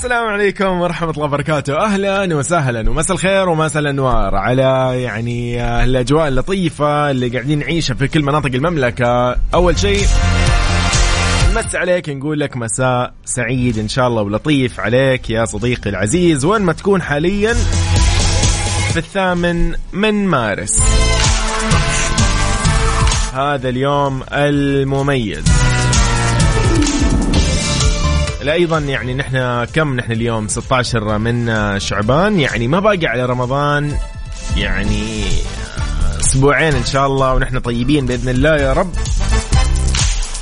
السلام عليكم ورحمة الله وبركاته. أهلا وسهلا ومساء الخير ومساء الأنوار. على يعني آه، الأجواء اللطيفة اللي قاعدين نعيشها في كل مناطق المملكة. أول شيء نمس عليك نقول لك مساء سعيد إن شاء الله ولطيف عليك يا صديقي العزيز. وين ما تكون حاليا في الثامن من مارس. هذا اليوم المميز. أيضا يعني نحن كم نحن اليوم؟ 16 من شعبان. يعني ما باقي على رمضان يعني أسبوعين إن شاء الله ونحن طيبين بإذن الله يا رب.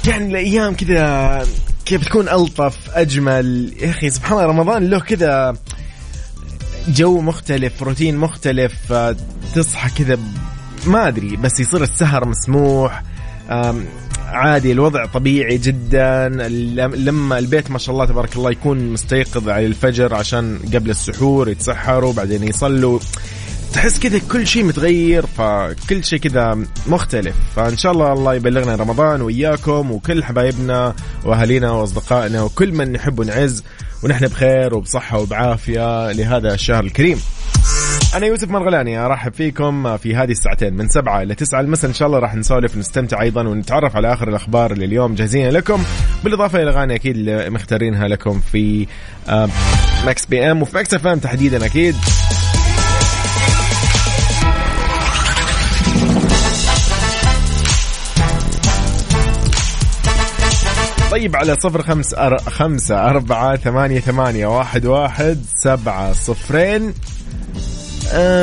يعني الأيام كذا كيف تكون ألطف أجمل. يا أخي سبحان الله رمضان له كذا جو مختلف روتين مختلف تصحى كذا ما أدري بس يصير السهر مسموح. عادي الوضع طبيعي جدا. لم- لما البيت ما شاء الله تبارك الله يكون مستيقظ على الفجر عشان قبل السحور يتسحروا بعدين يصلوا. تحس كذا كل شيء متغير فكل شيء كذا مختلف. فإن شاء الله الله يبلغنا رمضان وياكم وكل حبايبنا وأهالينا وأصدقائنا وكل من نحب ونعز ونحن بخير وبصحة وبعافية لهذا الشهر الكريم. أنا يوسف مرغلاني أرحب فيكم في هذه الساعتين من سبعة إلى تسعة. المساء إن شاء الله راح نسولف ونستمتع أيضا ونتعرف على آخر الأخبار اللي اليوم جاهزين لكم؟ بالإضافة إلى الاغاني أكيد اللي مختارينها لكم في Mix PM وفي Mix FM تحديدا أكيد. طيب على صفر خمس أر... خمسة أربعة ثمانية ثمانية واحد واحد سبعة صفرين.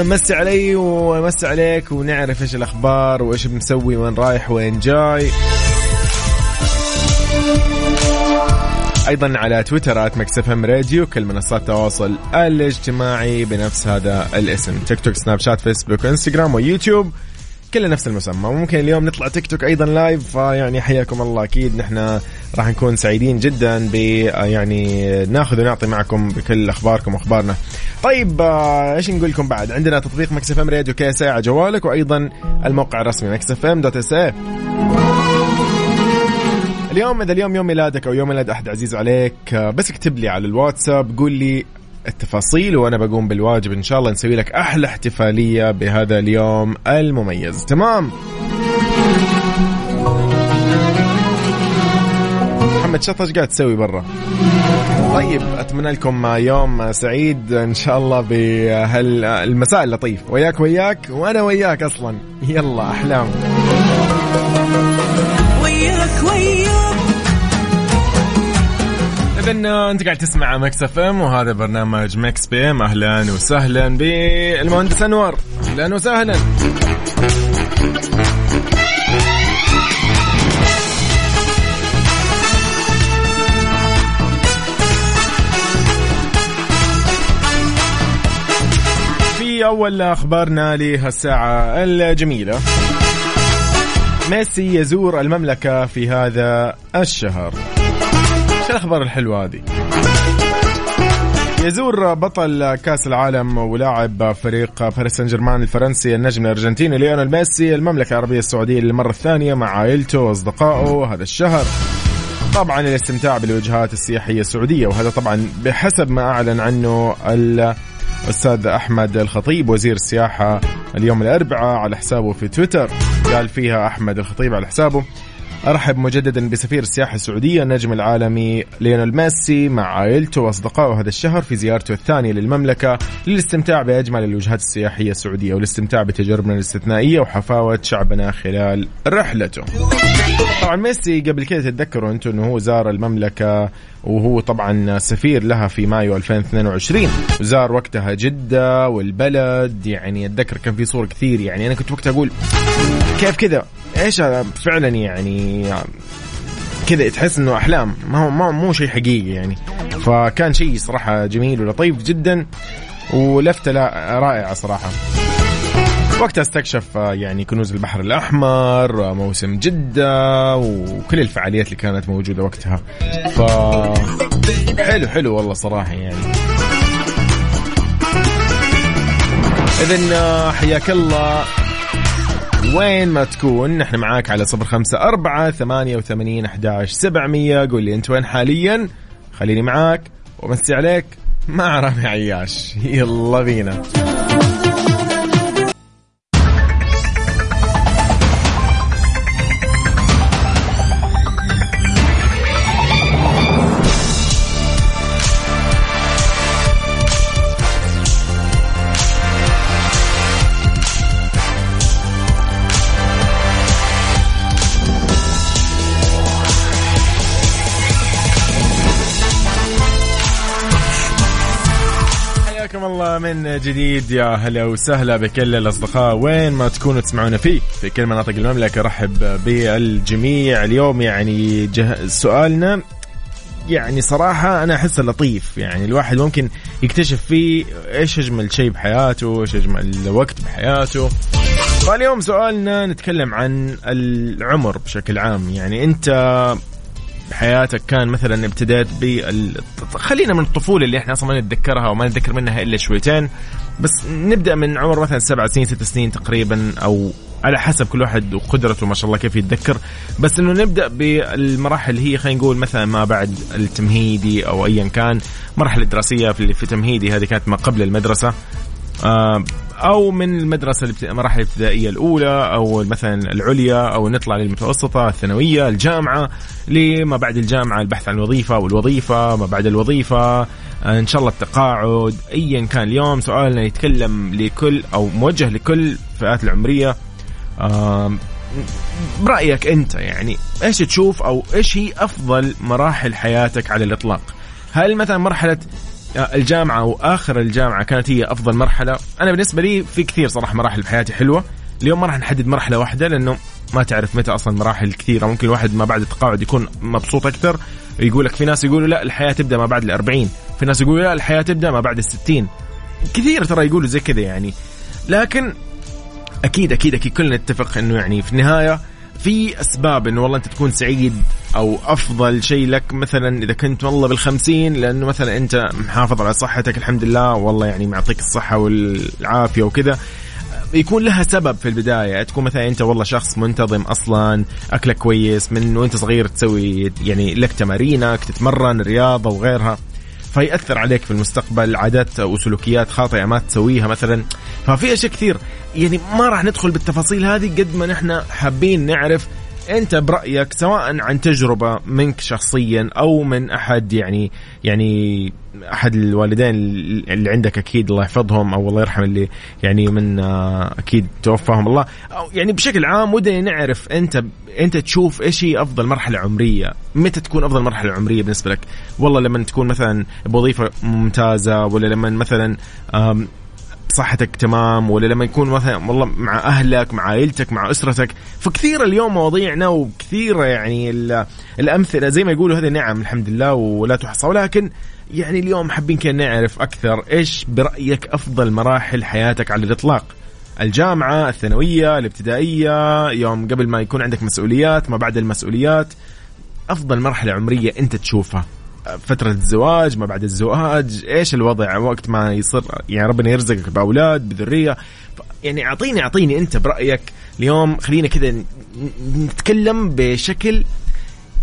مسي علي ومسي عليك ونعرف إيش الأخبار وإيش مسوي وين رايح وين جاي. أيضا على تويتر @Mix FM Radio كل منصات التواصل الاجتماعي بنفس هذا الاسم. تيك توك سناب شات فيسبوك إنستغرام ويوتيوب. كله نفس المسمى. ممكن اليوم نطلع تيك توك أيضا live فيعني حياكم الله. أكيد نحن راح نكون سعيدين جدا ب يعني ناخذ ونعطي معكم بكل أخباركم وأخبارنا. طيب آه، إيش نقول لكم بعد؟ عندنا تطبيق Mix FM Radio KSA على جوالك وأيضا الموقع الرسمي Mix FM dot SA اليوم إذا اليوم يوم ميلادك أو يوم ميلاد أحد عزيز عليك آه، بس اكتب لي على الواتساب قول لي التفاصيل وأنا بقوم بالواجب إن شاء الله نسوي لك أحلى احتفالية بهذا اليوم المميز. تمام؟ محمد شط إيش قاعد تسوي برا؟ طيب أتمنى لكم يوم سعيد إن شاء الله بهالمساء اللطيف. وياك وياك وأنا وياك أصلا. يلا أحلام. وياك وياك. اذا أنت قاعد تسمع Mix FM وهذا برنامج Mix PM. أهلا وسهلا بالمهندس انور أهلا وسهلا. في أول أخبارنا لهالساعة الجميلة. ميسي يزور المملكة في هذا الشهر. الأخبار الحلوة هذه؟ يزور بطل كأس العالم ولاعب فريق باريس سان جيرمان الفرنسي النجم الأرجنتيني ليونيل ميسي المملكة العربية السعودية للمرة الثانية مع عائلته وأصدقائه هذا الشهر. طبعا الاستمتاع بالوجهات السياحية السعودية وهذا طبعا بحسب ما أعلن عنه الأستاذ أحمد الخطيب وزير السياحة اليوم الأربعاء على حسابه في تويتر. قال فيها أحمد الخطيب على حسابه أرحب مجددا بسفير السياحة السعودية النجم العالمي ليونيل ميسي مع عائلته وأصدقائه هذا الشهر في زيارته الثانية للمملكة للاستمتاع بأجمل الوجهات السياحية السعودية والاستمتاع بتجاربنا الاستثنائية وحفاوة شعبنا خلال رحلته. طبعا ميسي قبل كده تتذكروا أنتم أنه هو زار المملكة وهو طبعا سفير لها في مايو 2022 وزار وقتها جدة والبلد يعني أتذكر كان في صور كثير يعني أنا كنت وقتها أقول كيف كذا؟ إيش فعلا يعني كذا تحس إنه أحلام. ما هو ما مو شيء حقيقي يعني. فكان شيء صراحة جميل ولطيف جدا ولفته رائعة صراحة. وقتها استكشف يعني كنوز البحر الأحمر آه، موسم جدة وكل الفعاليات اللي كانت موجودة وقتها. ف حلو حلو والله صراحة يعني. آه، حياك الله. وين ما تكون نحن معاك على صفر خمسة أربعة ثمانية وثمانين أحداش سبعمية. قول لي أنت وين حاليا؟ خليني معاك. ومسي عليك. مع رامي عياش. يلا بينا. حياكم الله من جديد يا هلا وسهلا بكل الأصدقاء. وين ما تكونوا تسمعونا فيه في كل مناطق المملكة رحب بالجميع. اليوم يعني جه... سؤالنا يعني صراحة أنا أحسه لطيف. يعني الواحد ممكن يكتشف فيه إيش أجمل شيء بحياته إيش أجمل وقت بحياته. فاليوم سؤالنا نتكلم عن العمر بشكل عام. يعني أنت بحياتك كان مثلا ابتديت بال خلينا من الطفولة اللي إحنا أصلا ما نتذكرها وما نتذكر منها إلا شويتين. بس نبدأ من عمر مثلا سبع سنين ست سنين تقريبا أو على حسب كل واحد وقدرته ما شاء الله كيف يتذكر. بس إنه نبدأ بالمراحل اللي هي خلينا نقول مثلا ما بعد التمهيدي أو ايا كان مرحلة دراسية في في تمهيدي هذه كانت ما قبل المدرسة. آه، أو من المدرسة المراحل الابتدائية الأولى أو مثلا العليا أو نطلع للمتوسطة الثانوية الجامعة لما بعد الجامعة البحث عن وظيفه والوظيفة ما بعد الوظيفة إن شاء الله التقاعد ايا كان اليوم سؤالنا يتكلم لكل أو موجه لكل الفئات العمرية. برأيك أنت يعني إيش تشوف أو إيش هي أفضل مراحل حياتك على الإطلاق؟ هل مثلا مرحلة الجامعة وآخر الجامعة كانت هي أفضل مرحلة. أنا بالنسبة لي في كثير صراحة مراحل بحياتي حلوة. اليوم ما راح نحدد مرحلة واحدة لأنه ما تعرف متى أصلا مراحل كثيرة. ممكن الواحد ما بعد التقاعد يكون مبسوط أكثر. يقول لك في ناس يقولوا لا الحياة تبدأ ما بعد الأربعين. في ناس يقولوا لا الحياة تبدأ ما بعد الستين. كثير ترى يقولوا زي كذا يعني. لكن أكيد أكيد أكيد كلنا نتفق إنه يعني في النهاية في أسباب إنه والله أنت تكون سعيد أو أفضل شيء لك مثلا إذا كنت والله بالخمسين لأنه مثلا أنت محافظ على صحتك الحمد لله والله يعني معطيك الصحة والعافية وكذا. يكون لها سبب في البداية تكون مثلا أنت والله شخص منتظم أصلا أكلك كويس من وأنت صغير تسوي يعني لك تمارينك تتمرن رياضة وغيرها. فيأثر عليك في المستقبل عادات وسلوكيات خاطئة ما تسويها مثلا. ففي أشياء كثير. يعني ما راح ندخل بالتفاصيل هذه قد ما نحن حابين نعرف انت برأيك سواء عن تجربة منك شخصيا أو من أحد يعني يعني أحد الوالدين اللي عندك أكيد الله يحفظهم أو الله يرحم اللي يعني من آه، أكيد توفاهم الله. أو يعني بشكل عام ودنا نعرف أنت أنت تشوف إيش هي أفضل مرحلة عمرية؟ متى تكون أفضل مرحلة عمرية بالنسبة لك؟ والله لما تكون مثلا بوظيفة ممتازة ولا لما مثلا صحتك تمام ولا لما يكون مثلا والله مع أهلك مع عائلتك مع أسرتك فكثير اليوم مواضيعنا وكثيره يعني الأمثلة. زي ما يقولوا هذه نعم الحمد لله ولا تحصى. ولكن يعني اليوم حابين كنا نعرف أكثر إيش برأيك أفضل مراحل حياتك على الإطلاق؟ الجامعة الثانوية الابتدائية يوم قبل ما يكون عندك مسؤوليات ما بعد المسؤوليات. أفضل مرحلة عمرية أنت تشوفها؟ فترة الزواج ما بعد الزواج إيش الوضع وقت ما يصير يعني ربنا يرزقك بأولاد بذرية. يعني أعطيني أعطيني أنت برأيك اليوم خلينا كذا نتكلم بشكل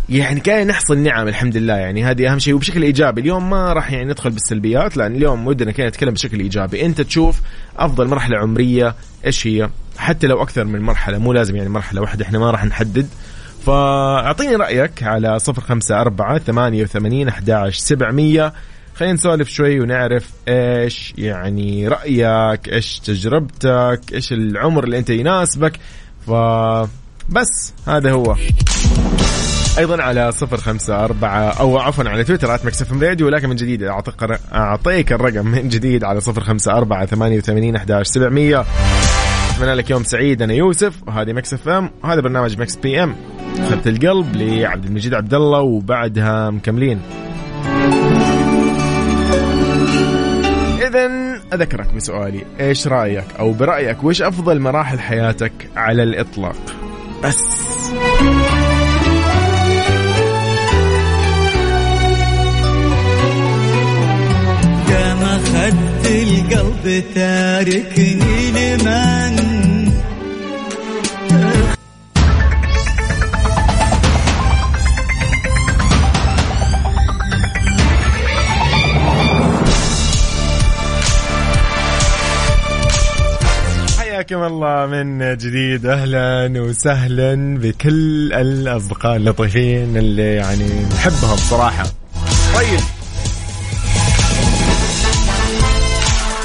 يعني كان نحصل نعم الحمد لله. يعني هذه أهم شيء وبشكل إيجابي. اليوم ما راح يعني ندخل بالسلبيات لأن اليوم ودنا كنا نتكلم بشكل إيجابي. أنت تشوف أفضل مرحلة عمرية إيش هي؟ حتى لو أكثر من مرحلة مو لازم يعني مرحلة واحدة إحنا ما راح نحدد. فأعطيني رأيك على صفر خمسة أربعة ثمانية وثمانين أحداش سبعمية. خلينا نسولف شوي ونعرف إيش يعني رأيك إيش تجربتك إيش العمر اللي أنت يناسبك. فبس هذا هو. أيضا على صفر خمسة أربعة أو عفوا على تويتر at Mix FM Radio ولكن من جديد أعطيك الرقم من جديد على صفر خمسة أربعة ثمانية وثمانين أحداش سبعمية اتمنى لك يوم سعيد أنا يوسف وهذه Mix FM وهذا برنامج Mix PM خذت القلب لعبد المجيد عبد الله وبعدها مكملين. اذا أذكرك بسؤالي إيش رأيك أو برأيك وش أفضل مراحل حياتك على الإطلاق؟ بس. كما خدت القلب تاركني لمن؟ حياكم الله من جديد. أهلا وسهلا بكل الأصدقاء اللطيفين اللي يعني نحبهم صراحة. طيب.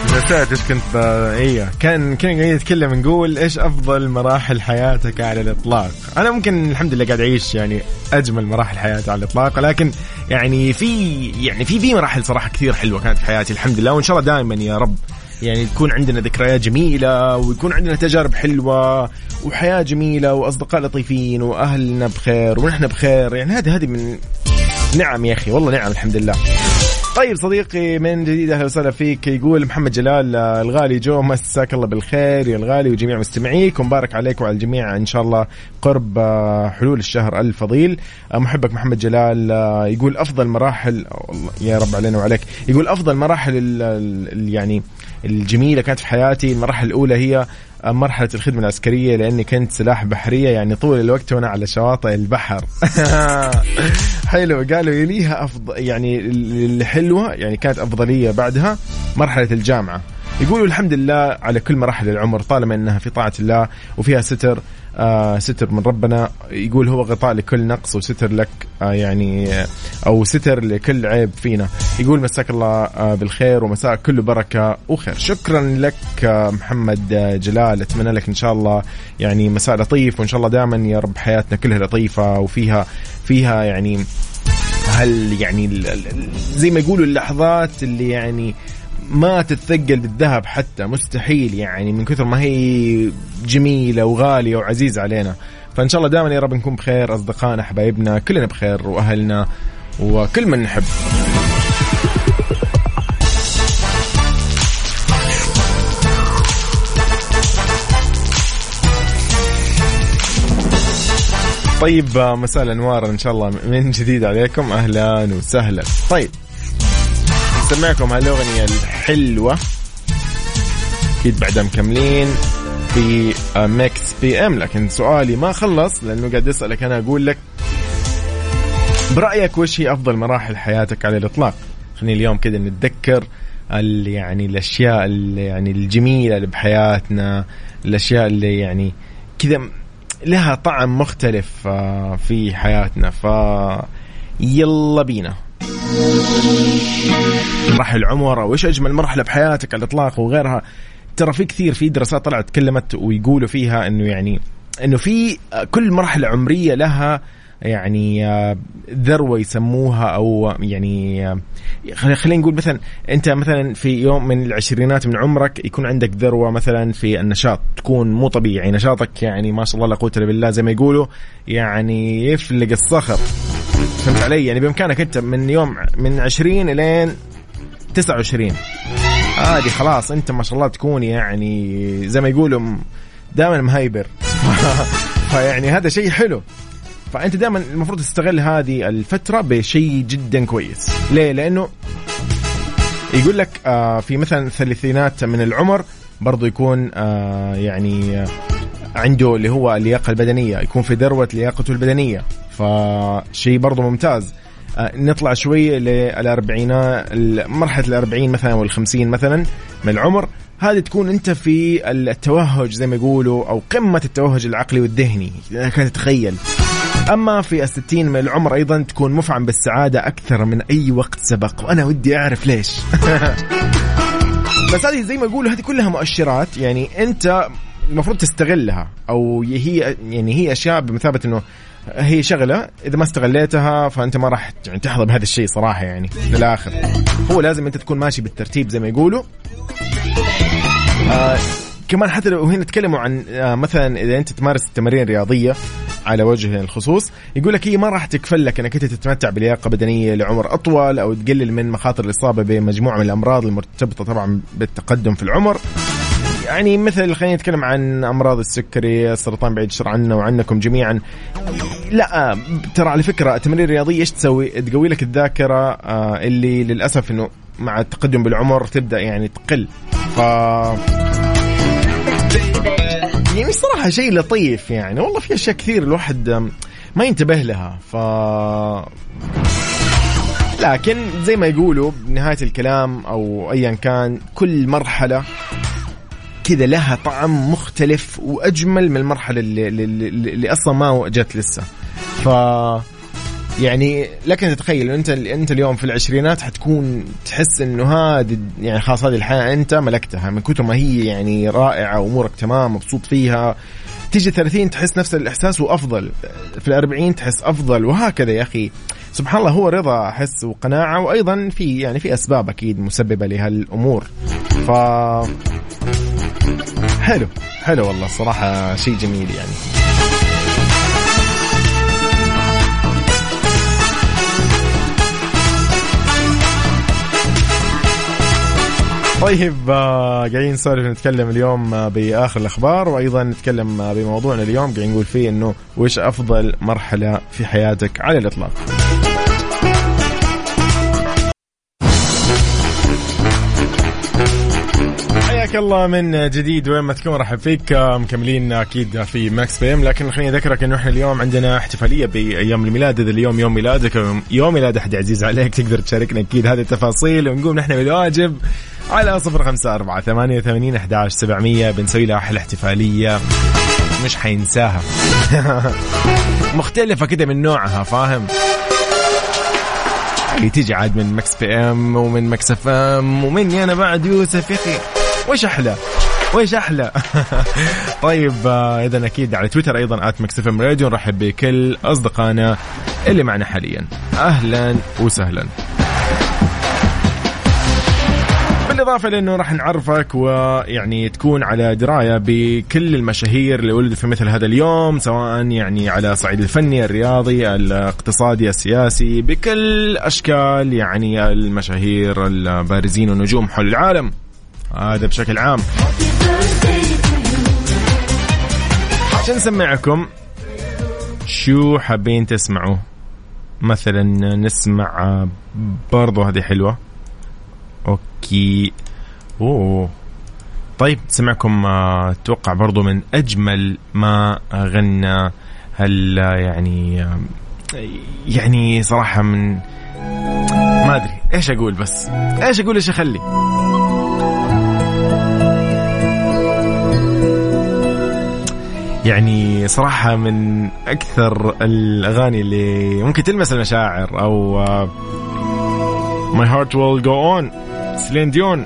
نسيت إيش كنت إيه كان كنا قاعدين نتكلم نقول إيش أفضل مراحل حياتك على الإطلاق؟ أنا ممكن الحمد لله قاعد أعيش يعني أجمل مراحل حياتي على الإطلاق ولكن يعني في يعني في في مراحل صراحة كثير حلوة كانت في حياتي الحمد لله وإن شاء الله دائما يا رب يعني تكون عندنا ذكريات جميلة ويكون عندنا تجارب حلوة وحياة جميلة وأصدقاء لطيفين وأهلنا بخير ونحن بخير. يعني هذه هذه من نعم يا أخي والله نعم الحمد لله. طيب صديقي من جديد أهلا وسهلا فيك. يقول محمد جلال آه، الغالي جو مساك الله بالخير يا الغالي وجميع مستمعيك ومبارك عليك وعلى الجميع إن شاء الله قرب آه، حلول الشهر الفضيل. آه، محبك محمد جلال يقول أفضل مراحل يا رب علينا وعليك. يقول أفضل مراحل يعني الجميلة كانت في حياتي. المرحلة الأولى هي مرحلة الخدمة العسكرية لأني كنت سلاح بحرية يعني طول الوقت وأنا على شواطئ البحر. حلو. قالوا يليها أفضل يعني الحلوة يعني كانت أفضلية بعدها مرحلة الجامعة. يقولوا الحمد لله على كل مراحل العمر طالما إنها في طاعة الله وفيها ستر آه ستر من ربنا. يقول هو غطاء لكل نقص وستر لك آه يعني آه أو ستر لكل عيب فينا. يقول مساك الله آه بالخير ومساء كله بركة وخير. شكرا لك آه محمد آه جلال. أتمنى لك إن شاء الله يعني مساء لطيف وإن شاء الله دائما يا رب حياتنا كلها لطيفة وفيها فيها يعني هل يعني زي ما يقولوا اللحظات اللي يعني ما تتثقل بالذهب حتى مستحيل يعني من كثر ما هي جميلة وغالية وعزيزة علينا. فإن شاء الله دائما يا رب نكون بخير أصدقائنا حبايبنا كلنا بخير وأهلنا وكل من نحب. طيب مساء الأنوار إن شاء الله من جديد عليكم. أهلا وسهلا. طيب. نسمعكم هالأغنية الحلوة. أكيد بعدها مكملين في Mix PM لكن سؤالي ما خلص لأنه قاعد أسألك أنا أقول لك برأيك وش هي أفضل مراحل حياتك على الإطلاق؟ خليني اليوم كذا نتذكر يعني الأشياء اللي يعني الجميلة اللي بحياتنا الأشياء اللي يعني كذا لها طعم مختلف آه، في حياتنا. ف يلا بينا. مراحل العمر أو إيش أجمل مرحلة بحياتك على الإطلاق وغيرها؟ ترى في كثير في دراسات طلعت تكلمت ويقولوا فيها إنه يعني إنه في كل مرحلة عمرية لها يعني ذروة يسموها أو يعني خلينا نقول مثلا أنت مثلا في يوم من العشرينات من عمرك يكون عندك ذروة مثلا في النشاط تكون مو طبيعي نشاطك يعني ما شاء الله لا قوة إلا بالله زي ما يقولوا يعني يفلق الصخر. فهمت علي؟ يعني بإمكانك أنت من يوم من 20 إلين 29 عادي خلاص أنت ما شاء الله تكون يعني زي ما يقولوا دائما مهيبر. فيعني هذا شيء حلو. فأنت دائما المفروض تستغل هذه الفترة بشيء جدا كويس. ليه؟ لأنه يقول لك آه في مثلا الثلاثينات من العمر برضو يكون آه يعني آه عنده اللي هو اللياقة البدنية يكون في ذروة لياقته البدنية. فشيء برضه ممتاز. آه، نطلع شوي للأربعينات مرحلة الأربعين مثلا والخمسين مثلا من العمر. هذه تكون أنت في التوهج زي ما يقولوا أو قمة التوهج العقلي والذهني كانت تتخيل. أما في الستين من العمر أيضا تكون مفعم بالسعادة أكثر من أي وقت سبق وأنا ودي أعرف ليش. بس هذه زي ما يقولوا هذه كلها مؤشرات. يعني أنت المفروض تستغلها أو هي يعني هي أشياء بمثابة إنه هي شغلة إذا ما استغليتها فأنت ما راح يعني تحظى بهذا الشيء صراحة يعني في الآخر. هو لازم أنت تكون ماشي بالترتيب زي ما يقولوا. آه كمان حتى لو هنا تكلموا عن آه مثلا إذا أنت تمارس التمارين الرياضية على وجه الخصوص يقول لك هي ما راح تكفل لك إنك أنت تتمتع بلياقة بدنية لعمر أطول أو تقلل من مخاطر الإصابة بمجموعة من الأمراض المرتبطة طبعا بالتقدم في العمر. يعني مثل خلينا نتكلم عن أمراض السكري السرطان بعيد الشر عنا وعنكم جميعا. لا ترى على فكرة التمارين الرياضيه إيش تسوي؟ تقوي لك الذاكرة آه، اللي للأسف إنه مع التقدم بالعمر تبدأ يعني تقل. ف يعني صراحة شيء لطيف يعني. والله في أشياء كثير الواحد ما ينتبه لها. ف لكن زي ما يقولوا بنهاية الكلام أو أيا كان كل مرحلة كذا لها طعم مختلف وأجمل من المرحلة اللي, اللي, اللي أصلا ما جت لسه. ف يعني لك أن تتخيل أنت أنت اليوم في العشرينات حتكون تحس إنه هذه يعني خلاص هذه الحياة أنت ملكتها من كثر ما هي يعني رائعة وأمورك تمام مبسوط فيها. تيجي 30 تحس نفس الإحساس وأفضل. في الأربعين تحس أفضل وهكذا يا أخي. سبحان الله هو رضا احس وقناعة وأيضا في يعني في أسباب أكيد مسببة لهالأمور. ف حلو حلو والله صراحة شيء جميل يعني. طيب آه، قاعدين نسولف نتكلم اليوم آه، بآخر الأخبار وأيضا نتكلم آه، بموضوعنا اليوم قاعدين نقول فيه إنه وش أفضل مرحلة في حياتك على الإطلاق؟ الله من جديد وين ما تكون رحب فيك مكملين أكيد في Mix PM لكن خليني أذكرك إنه إحنا اليوم عندنا احتفالية بأيام الميلاد. إذا اليوم يوم ميلادك يوم ميلاد أحد عزيز عليك تقدر تشاركنا أكيد هذه التفاصيل. ونقوم نحن بالواجب على صفر خمسة أربعة ثمانية وثمانين أحداش سبعمية بنسوي لها أحلى احتفالية. مش حينساها. مختلفة كده من نوعها فاهم؟ اللي تيجي عاد من Mix PM ومن Mix FM ومني أنا بعد يوسف يا أخي. وش أحلى؟ وش أحلى؟ طيب آه، اذا أكيد على تويتر أيضا آت إم راديو نرحب بكل أصدقائنا اللي معنا حاليا. أهلا وسهلا. بالإضافة لأنه راح نعرفك ويعني تكون على دراية بكل المشاهير اللي ولدوا في مثل هذا اليوم سواء يعني على صعيد الفني الرياضي الاقتصادي السياسي بكل أشكال يعني المشاهير البارزين والنجوم حول العالم. هذا بشكل عام. عشان نسمعكم شو حابين تسمعوا. مثلا نسمع برضو هذه حلوة. أوكي. أوه. طيب سمعكم أتوقع برضو من أجمل ما غنى هل يعني يعني صراحة من ما أدري. إيش أقول بس؟ إيش أقول إيش أخلي؟ يعني صراحة من أكثر الأغاني اللي ممكن تلمس المشاعر أو My Heart Will Go On. سيلين ديون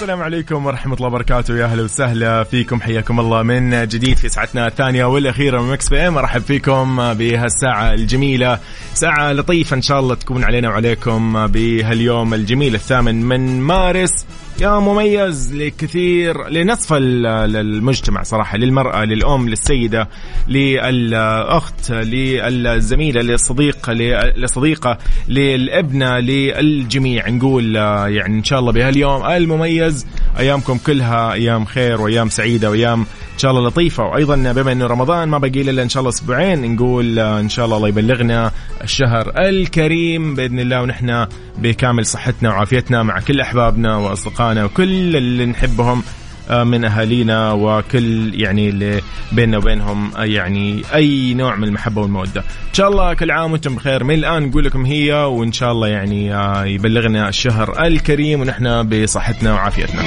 السلام عليكم ورحمة الله وبركاته. يا أهلا وسهلا فيكم. حياكم الله من جديد في ساعتنا الثانية والأخيرة من Mix PM. أرحب فيكم بهالساعة الجميلة. ساعة لطيفة إن شاء الله تكون علينا وعليكم بهاليوم الجميل الثامن من مارس. يا مميز لكثير لنصف المجتمع صراحة للمرأة للأم للسيدة للأخت للزميلة للصديق للصديقة للابنة للجميع. نقول يعني إن شاء الله بهاليوم المميز أيامكم كلها أيام خير وأيام سعيدة وأيام إن شاء الله لطيفة وأيضا بما أنه رمضان ما بقي إلا إن شاء الله أسبوعين نقول إن شاء الله الله يبلغنا الشهر الكريم بإذن الله ونحن بكامل صحتنا وعافيتنا مع كل أحبابنا وأصدقائنا وكل اللي نحبهم آه، من أهالينا وكل يعني اللي بيننا وبينهم آه، يعني أي نوع من المحبة والمودة. إن شاء الله كل عام وأنتم بخير من الآن نقول لكم هي وإن شاء الله يعني آه، يبلغنا الشهر الكريم ونحن بصحتنا وعافيتنا.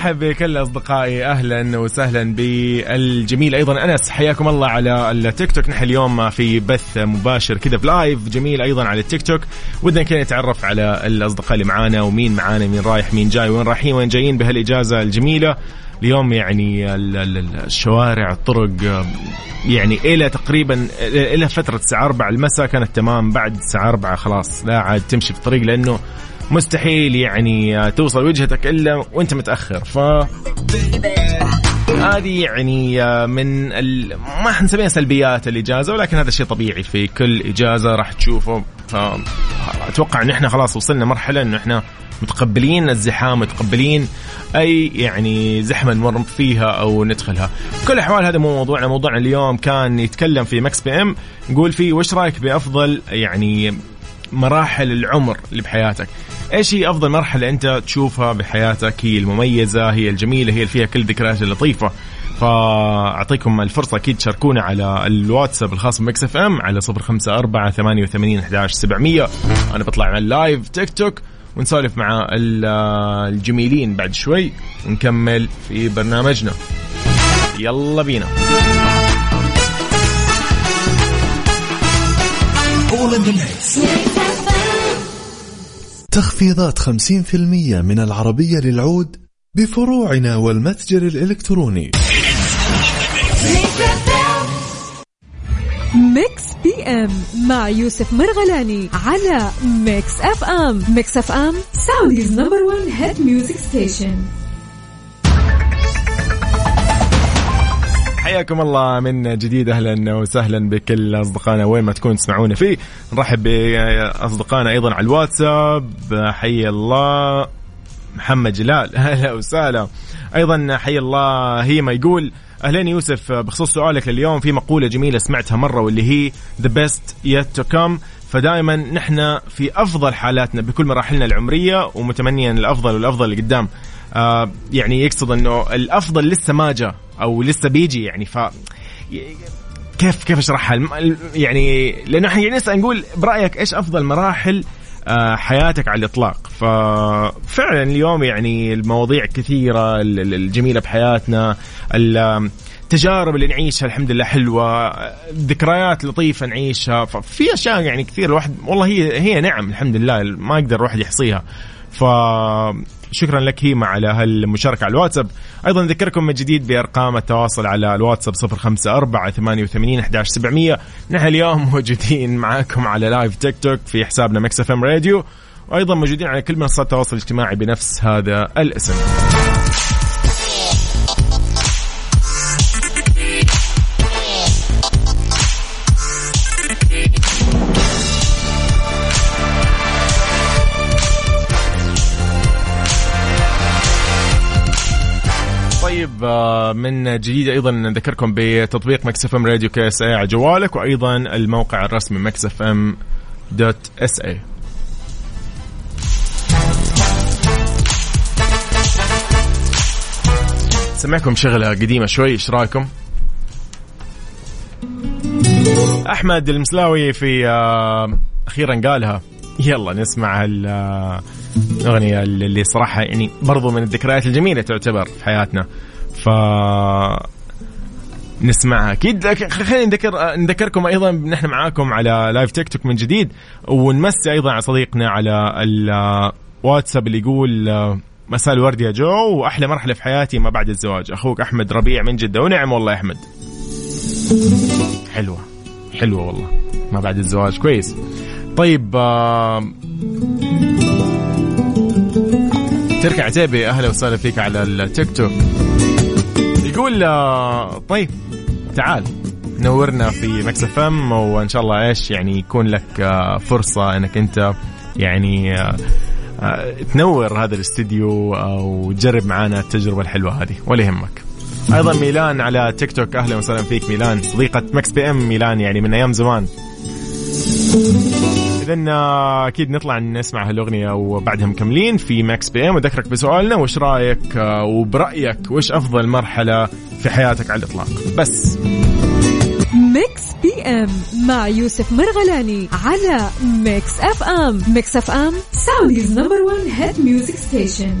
ارحب بكل اصدقائي أهلا وسهلا بالجميل. أيضا أنس حياكم الله على التيك توك. نحن اليوم في بث مباشر كذا ب live جميل أيضا على التيك توك. ودنا كذا نتعرف على الأصدقاء اللي معانا ومين معانا مين رايح مين جاي وين رايحين وين جايين بهالإجازة الجميلة. اليوم يعني الشوارع الطرق يعني إلى تقريبا إلى فترة الساعة 4 المساء كانت تمام بعد الساعة 4 خلاص لا عاد تمشي في الطريق لأنه مستحيل يعني توصل وجهتك إلا وأنت متأخر. ف هذه يعني من ال... ما حنسميها سلبيات الإجازة ولكن هذا شيء طبيعي في كل إجازة راح تشوفه. أتوقع إن إحنا خلاص وصلنا مرحلة إنه إحنا متقبلين الزحام متقبلين أي يعني زحمة نمر فيها أو ندخلها. بكل الاحوال هذا مو موضوعنا. موضوعنا اليوم كان يتكلم في Mix PM نقول فيه وش رأيك بأفضل يعني مراحل العمر اللي بحياتك. إيش هي أفضل مرحلة أنت تشوفها بحياتك؟ هي المميزة هي الجميلة هي اللي فيها كل الذكريات اللطيفة. فأعطيكم الفرصة أكيد تشاركونا على الواتساب الخاص ب Mix FM على صفر خمسة أربعة ثمانية وثمانين أحداش سبعمية. أنا بطلع على اللايف تيك توك ونسولف مع الجميلين بعد شوي. ونكمل في برنامجنا. يلا بينا. All in the mix. تخفيضات 50% من العربية للعود بفروعنا والمتجر الإلكتروني. Mix PM مع يوسف مرغلاني على Mix FM. Mix FM Saudi's number 1 hit music station. حياكم الله من جديد أهلا وسهلا بكل أصدقائنا. وين ما تكون تسمعونا فيه نرحب بأصدقائنا أيضا على الواتساب. حي الله. محمد جلال أهلا وسهلا. أيضا حي الله. هي ما يقول أهلين يوسف بخصوص سؤالك لليوم في مقولة جميلة سمعتها مرة واللي هي the best yet to come فدائما نحن في أفضل حالاتنا بكل مراحلنا العمرية ومتمنيا الأفضل والأفضل اللي قدام. آه يعني يقصد إنه الأفضل لسه ما جاء. أو لسه بيجي يعني ف كيف كيف أشرحها؟ يعني لأنه إحنا يعني نسأل نقول برأيك إيش أفضل مراحل آه، حياتك على الإطلاق؟ ففعلا اليوم يعني المواضيع كثيرة الجميلة بحياتنا التجارب اللي نعيشها الحمد لله حلوة ذكريات لطيفة نعيشها ففي أشياء يعني كثير الواحد والله هي هي نعم الحمد لله ما يقدر الواحد يحصيها. ف شكرا لك هيما على هالمشاركة على الواتساب. أيضا نذكركم من جديد بأرقام التواصل على الواتساب 054 88 11700 نحن اليوم موجودين معاكم على live TikTok في حسابنا Mix FM Radio. وأيضا موجودين على كل منصات التواصل الاجتماعي بنفس هذا الاسم. طيب آه، من جديد أيضا نذكركم بتطبيق Mix FM Radio KSA على جوالك وأيضا الموقع الرسمي Mix FM dot SA سمعكم شغلة قديمة شوي إيش رأيكم؟ أحمد المسلاوي في آه، أخيرا قالها. يلا نسمع الأغنية اللي صراحة يعني برضو من الذكريات الجميلة تعتبر في حياتنا. ف نسمعها. أكيد خلينا نذكر نذكركم أيضا نحن معاكم على live TikTok من جديد ونمسي أيضا على صديقنا على الواتساب اللي يقول مساء الورد يا جو وأحلى مرحلة في حياتي ما بعد الزواج. أخوك أحمد ربيع من جدة ونعم والله يا أحمد. حلوة. حلوة والله. ما بعد الزواج. كويس. طيب آه تركي عتيبي أهلا وسهلا فيك على التيك توك يقول آه طيب تعال نورنا في Mix FM وإن شاء الله إيش يعني يكون لك آه فرصة إنك أنت يعني آه تنور هذا الاستديو وتجرب معنا التجربة الحلوة هذه ولا يهمك. أيضا ميلان على تيك توك أهلا وسهلا فيك ميلان. صديقة Mix PM ميلان يعني من أيام زمان. اذا آه، أكيد نطلع نسمع هالأغنية وبعدها مكملين في Mix PM. وذكرك بسؤالنا وش رأيك آه، وبرأيك وش أفضل مرحلة في حياتك على الإطلاق؟ بس. Mix PM مع يوسف مرغلاني على Mix FM. Mix FM Saudi's number 1 hit music station.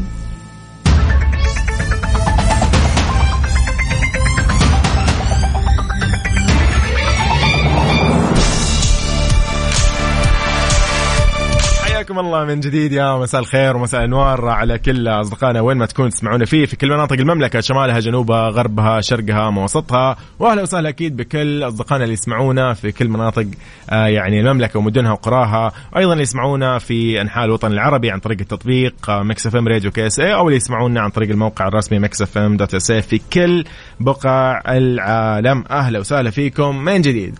حياكم الله من جديد يا مساء الخير ومساء الانوار على كل أصدقائنا وين ما تكون تسمعونا فيه في كل مناطق المملكة شمالها جنوبها غربها شرقها ووسطها وأهلا وسهلا أكيد بكل أصدقائنا اللي يسمعونا في كل مناطق آه يعني المملكة ومدنها وقراها. أيضا اللي يسمعونا في أنحاء الوطن العربي عن طريق التطبيق Mix FM Radio KSA أو اللي يسمعونا عن طريق الموقع الرسمي Mix FM dot SA في كل بقاع العالم. أهلا وسهلا فيكم من جديد.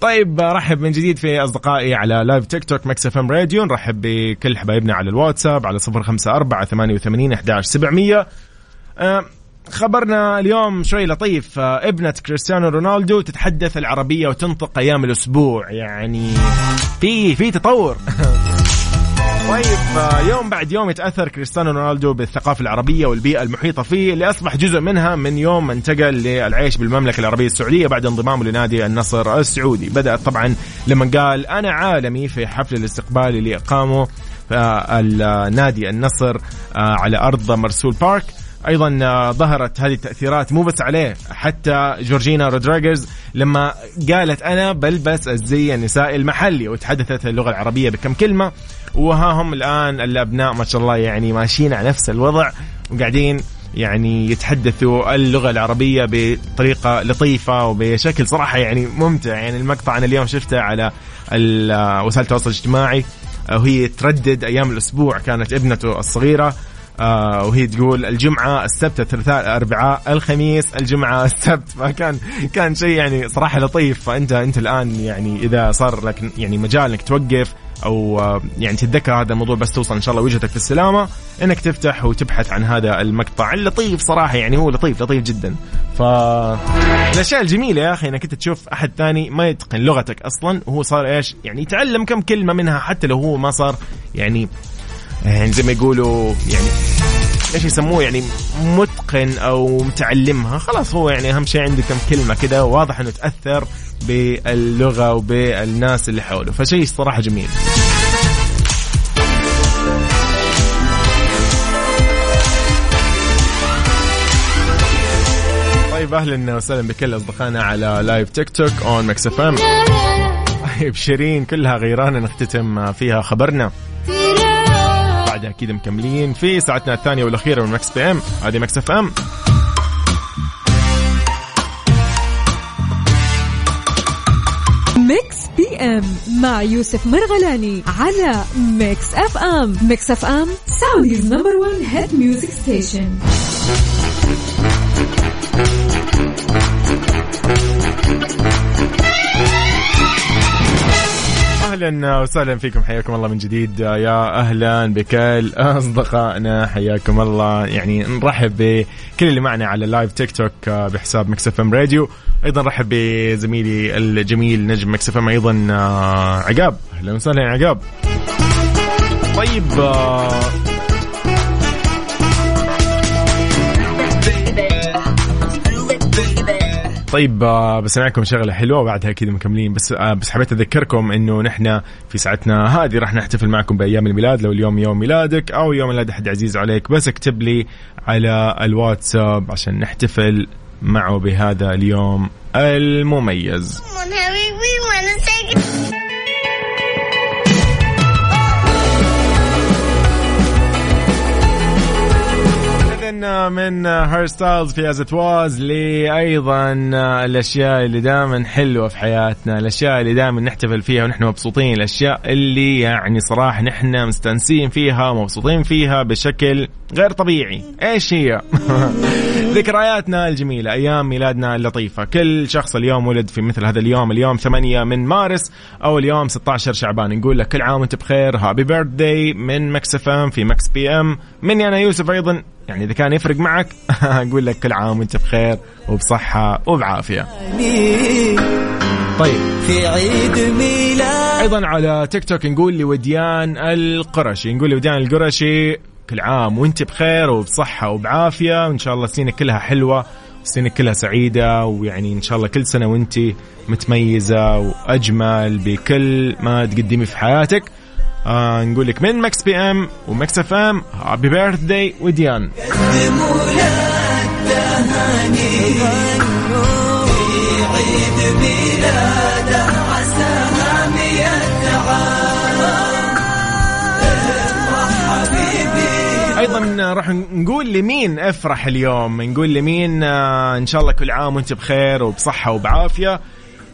طيب رحب من جديد في أصدقائي على live TikTok Mix FM Radio نرحب بكل حبايبنا على الواتساب على 054 88 11 700 أه خبرنا اليوم شوي لطيف. أه ابنة كريستيانو رونالدو تتحدث العربية وتنطق أيام الأسبوع. يعني في في تطور. طيب آه، يوم بعد يوم يتأثر كريستيانو رونالدو بالثقافة العربية والبيئة المحيطة فيه اللي أصبح جزء منها من يوم ما انتقل للعيش بالمملكة العربية السعودية بعد انضمامه لنادي النصر السعودي. بدات طبعا لما قال أنا عالمي في حفل الاستقبال اللي إقامه آه، النادي النصر آه، على أرض مرسول بارك. أيضا ظهرت هذه التأثيرات مو بس عليه حتى جورجينا رودريغيز لما قالت أنا بلبس الزي النسائي المحلي وتحدثت اللغة العربية بكم كلمة. وها هم الآن الأبناء ما شاء الله يعني ماشيين على نفس الوضع وقاعدين يعني يتحدثوا اللغة العربية بطريقة لطيفة وبشكل صراحة يعني ممتع. يعني المقطع أنا اليوم شفته على وسائل التواصل الاجتماعي وهي تردد أيام الأسبوع كانت ابنته الصغيرة آه وهي تقول الجمعة السبت الثلاثاء الأربعاء الخميس الجمعة السبت. فكان كان شيء يعني صراحة لطيف. فأنت أنت الآن يعني إذا صار لك يعني مجال إنك توقف أو آه، يعني تتذكر هذا الموضوع بس توصل إن شاء الله وجهتك في السلامة إنك تفتح وتبحث عن هذا المقطع. اللطيف صراحة يعني هو لطيف لطيف جدا. ف الأشياء الجميلة يا أخي إنك أنت تشوف أحد ثاني ما يتقن لغتك أصلا وهو صار إيش؟ يعني يتعلم كم كلمة منها حتى لو هو ما صار يعني يعني زي ما يقولوا يعني إيش يسموه يعني متقن أو متعلمها خلاص هو يعني أهم شيء عنده كم كلمة كده واضح إنه تأثر باللغة وبالناس اللي حوله. فشيء صراحة جميل. طيب أهلا وسهلا بكل أصدقائنا على live TikTok on Mix FM طيب شيرين كلها غيرانه نختتم فيها خبرنا. بعدها أكيد مكملين في ساعتنا الثانية والأخيرة من Mix PM. هذه Mix FM. Mix PM مع يوسف مرغلاني على Mix FM. Mix FM Saudi's number 1 hit music station أهلا وسهلا فيكم. حياكم الله من جديد. يا أهلا بكل أصدقائنا. حياكم الله. يعني نرحب بكل اللي معنا على ال live TikTok بحساب Mix FM Radio. أيضا نرحب بزميلي الجميل نجم Mix FM أيضا عقاب. أهلا وسهلا يا عقاب. طيب طيب آه، بسمعكم شغلة حلوة وبعدها أكيد مكملين. بس آه، بس حبيت أذكركم إنه نحن في ساعتنا هذه راح نحتفل معكم بأيام الميلاد. لو اليوم يوم ميلادك أو يوم ميلاد أحد عزيز عليك بس اكتب لي على الواتساب عشان نحتفل معه بهذا اليوم المميز. من Harry Styles في As It Was أيضا الأشياء اللي دائما حلوة في حياتنا، الأشياء اللي دائما نحتفل فيها ونحن مبسوطين، الأشياء اللي يعني صراحة نحن مستانسين فيها ومبسوطين فيها بشكل غير طبيعي، إيش هي؟ ذكرياتنا الجميلة، أيام ميلادنا اللطيفة، كل شخص اليوم ولد في مثل هذا اليوم، اليوم 8 من مارس أو اليوم 16 شعبان، نقول لك كل عام وأنت بخير، happy birthday من Mix FM في Mix PM، مني أنا يوسف أيضا. يعني إذا كان يفرق معك أقول لك كل عام وأنت بخير وبصحة وبعافية. طيب. في عيد ميلاد. أيضا على تيك توك نقول لوديان القرشي. نقول لوديان القرشي كل عام. وانت بخير وبصحة وبعافية. وإن شاء الله سنة كلها حلوة سنة كلها سعيدة ويعني إن شاء الله كل سنة وإنت متميزة وأجمل بكل ما تقدمي في حياتك. آه نقول لك من Mix PM و Mix FM happy birthday وديان. عيد ميلاده أيضا راح نقول لمين أفرح اليوم؟ نقول لمين آه، إن شاء الله كل عام وأنت بخير وبصحة وبعافية.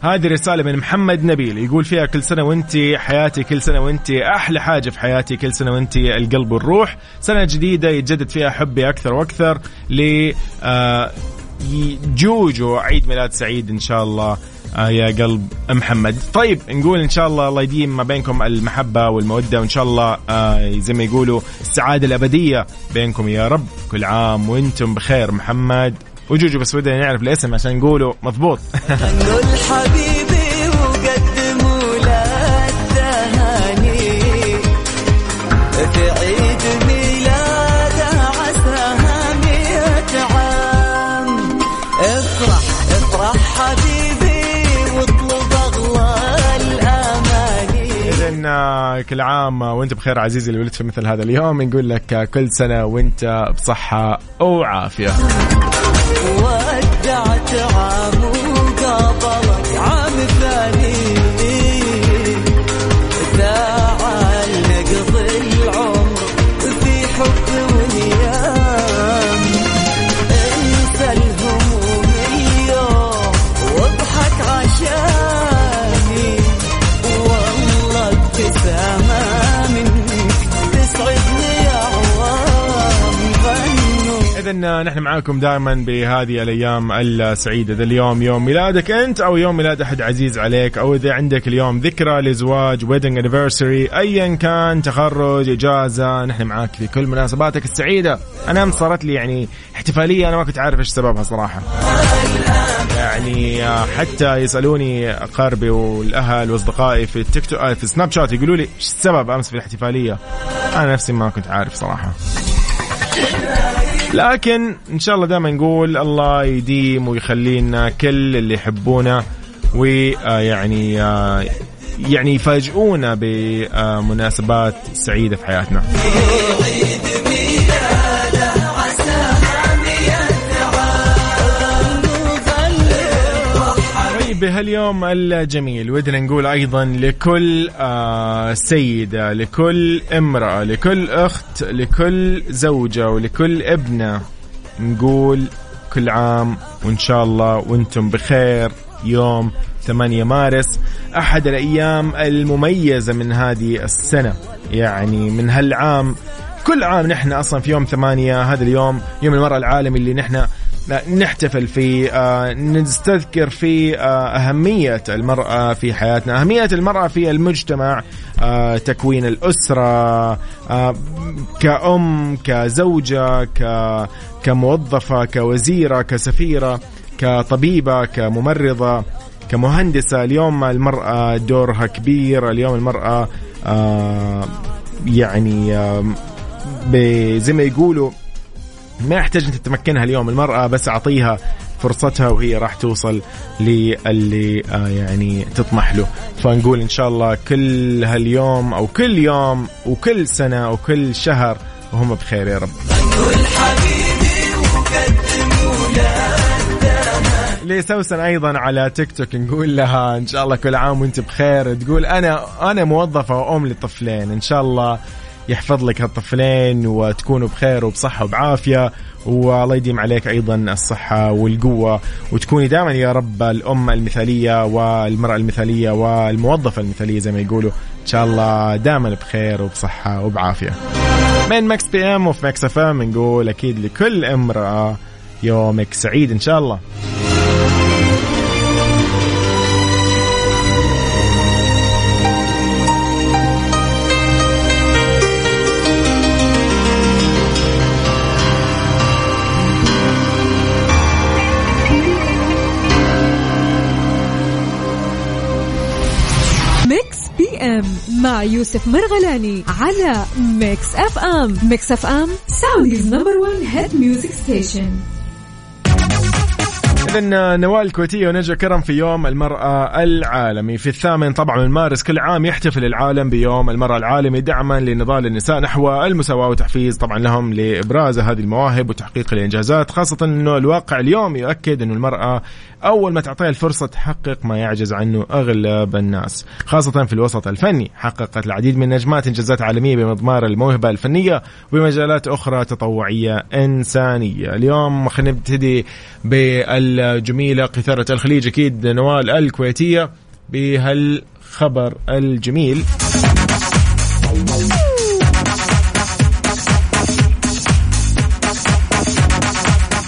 هذه رسالة من محمد نبيل يقول فيها كل سنة وأنت حياتي كل سنة وأنت أحلى حاجة في حياتي كل سنة وأنت القلب والروح. سنة جديدة يتجدد فيها حبي أكثر وأكثر ل آه، جوجو عيد ميلاد سعيد إن شاء الله. آه يا قلب محمد. طيب نقول إن شاء الله الله يديم ما بينكم المحبة والمودة وإن شاء الله آه زي ما يقولوا السعادة الأبدية بينكم يا رب. كل عام وإنتم بخير. محمد وجوجو بس ودنا نعرف الاسم عشان نقوله مضبوط. كل عام. وانت بخير عزيزي اللي ولدت في مثل هذا اليوم. نقول لك كل سنة وانت بصحة وعافية. ودعت عام اذا نحن معاكم دائما بهذه الأيام السعيدة. ذا اليوم يوم ميلادك أنت أو يوم ميلاد أحد عزيز عليك أو إذا عندك اليوم ذكرى لزواج wedding anniversary ايا كان تخرج إجازة نحن معاك في كل مناسباتك السعيدة. أنا امس صارت لي يعني احتفالية أنا ما كنت عارف إيش سببها صراحة. يعني آه، حتى يسألوني أقاربي والأهل وأصدقائي في التيك توك آه، في سناب شات يقولوا لي إيش السبب أمس في الاحتفالية؟ أنا نفسي ما كنت عارف صراحة. لكن إن شاء الله دائما نقول الله يديم ويخلينا كل اللي يحبونا ويعني يعني يفاجئونا بمناسبات سعيدة في حياتنا. بهاليوم الجميل. ودنا نقول أيضا لكل آه، سيدة لكل امرأة لكل أخت لكل زوجة ولكل ابنة نقول كل عام وإن شاء الله وأنتم بخير. يوم 8 مارس أحد الأيام المميزة من هذه السنة. يعني من هالعام كل عام نحن أصلا في يوم ثمانية هذا اليوم يوم المرأة العالمي اللي نحن نحتفل فيه آه، نستذكر فيه آه، أهمية المرأة في حياتنا أهمية المرأة في المجتمع آه، تكوين الأسرة كأم كزوجة كموظفة كوزيرة كسفيرة كطبيبة كممرضة كمهندسة. اليوم المرأة دورها كبير اليوم المرأة يعني زي ما يقولوا ما يحتاج أنت تمكنها اليوم المرأة بس أعطيها فرصتها وهي راح توصل للي آه يعني تطمح له. فنقول إن شاء الله كل هاليوم أو كل يوم وكل سنة وكل شهر وهم بخير يا رب. لسوسن أيضا على تيك توك نقول لها إن شاء الله كل عام وأنت بخير تقول أنا أنا موظفة وأم لطفلين إن شاء الله يحفظ لك هالطفلين وتكونوا بخير وبصحة وبعافية. والله يديم عليك أيضا الصحة والقوة. وتكوني دائما يا رب الام المثالية والمرأة المثالية والموظفة المثالية زي ما يقولوا. إن شاء الله دائما بخير وبصحة وبعافية. من Mix PM وفي Mix FM نقول أكيد لكل امرأة يومك سعيد إن شاء الله. PM مع يوسف مرغلاني على Mix FM Mix FM Saudi's number 1 hit music station إذن نوال الكويتية ونجوى كرم في يوم المرأة العالمي. في الثامن طبعا من مارس كل عام يحتفل العالم بيوم المرأة العالمي دعما لنضال النساء نحو المساواة وتحفيز طبعا لهم لإبراز هذه المواهب وتحقيق الإنجازات خاصة أنه الواقع اليوم يؤكد أنه المرأة أول ما تعطيها الفرصة تحقق ما يعجز عنه أغلب الناس خاصة في الوسط الفني. حققت العديد من نجمات إنجازات عالمية بمضمار الموهبة الفنية وبمجالات أخرى تطوعية إنسانية. اليوم خلينا نبتدي بالجميلة قيثرة الخليج. أكيد نوال الكويتية بهالخبر الجميل.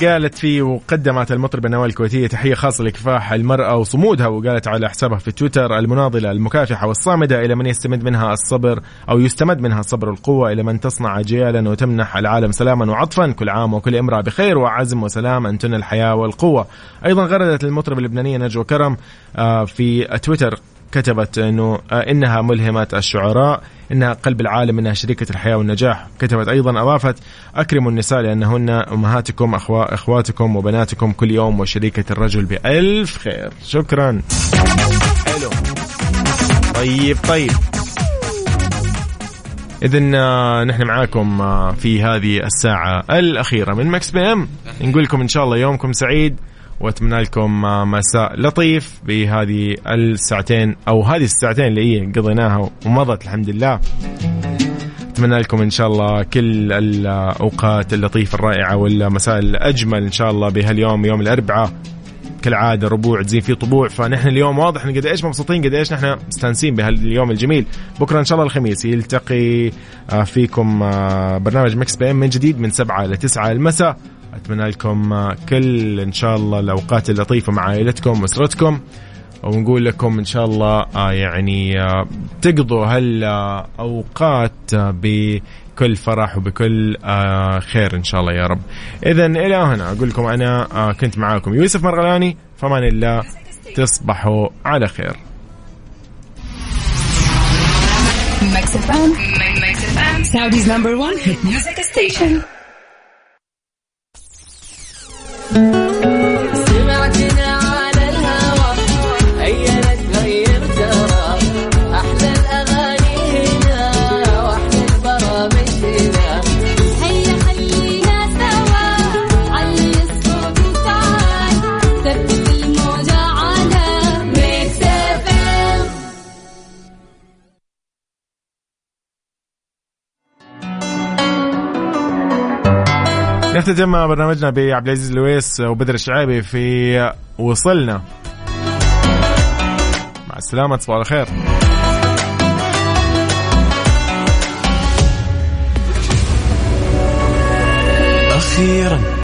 قالت فيه وقدمت المطربة نوال الكويتية تحية خاصة لكفاح المرأة وصمودها وقالت على حسابها في تويتر المناضلة المكافحة والصامدة إلى من يستمد منها الصبر أو يستمد منها الصبر والقوة إلى من تصنع أجيالا وتمنح العالم سلاما وعطفا كل عام وكل امرأة بخير وعزم وسلام أنتن الحياة والقوة. أيضا غردت المطربة اللبنانية نجوى كرم آه، في تويتر كتبت إنه آه، إنها ملهمه الشعراء إنها قلب العالم إنها شريكة الحياة والنجاح. كتبت أيضا أضافت أكرموا النساء لأنهن أمهاتكم أخوا أخواتكم وبناتكم كل يوم وشريكة الرجل بألف خير. شكرا. حلو. طيب طيب. إذا نحن معاكم آه، في هذه الساعة الأخيرة من Mix PM. نقول لكم إن شاء الله يومكم سعيد. وأتمنى لكم مساء لطيف بهذه الساعتين أو هذه الساعتين اللي هي قضيناها ومضت الحمد لله. أتمنى لكم إن شاء الله كل الأوقات اللطيفة الرائعة والمساء الأجمل إن شاء الله بهاليوم يوم الأربعاء. كالعادة ربوع تزين فيه طبوع. فنحن اليوم واضح إن قديش مبسوطين قديش نحن مستانسين بهاليوم الجميل. بكرة إن شاء الله الخميس يلتقي آه، فيكم آه، برنامج Mix PM من جديد من 7 ل 9 المساء. أتمنى لكم آه، كل إن شاء الله الأوقات اللطيفة مع عائلتكم وأسرتكم ونقول لكم إن شاء الله آه، يعني آه، تقضوا هالأوقات بكل فرح وبكل آه، خير إن شاء الله يا رب. اذا إلى هنا أقول لكم أنا آه، كنت معاكم يوسف مرغلاني فمان الله تصبحوا على خير. Saudi's number one hit music station. Thank you. نختتم برنامجنا بعبد العزيز لويس وبدر الشعيبي في وصلنا. مع السلامة تصبحوا على خير. أخيرا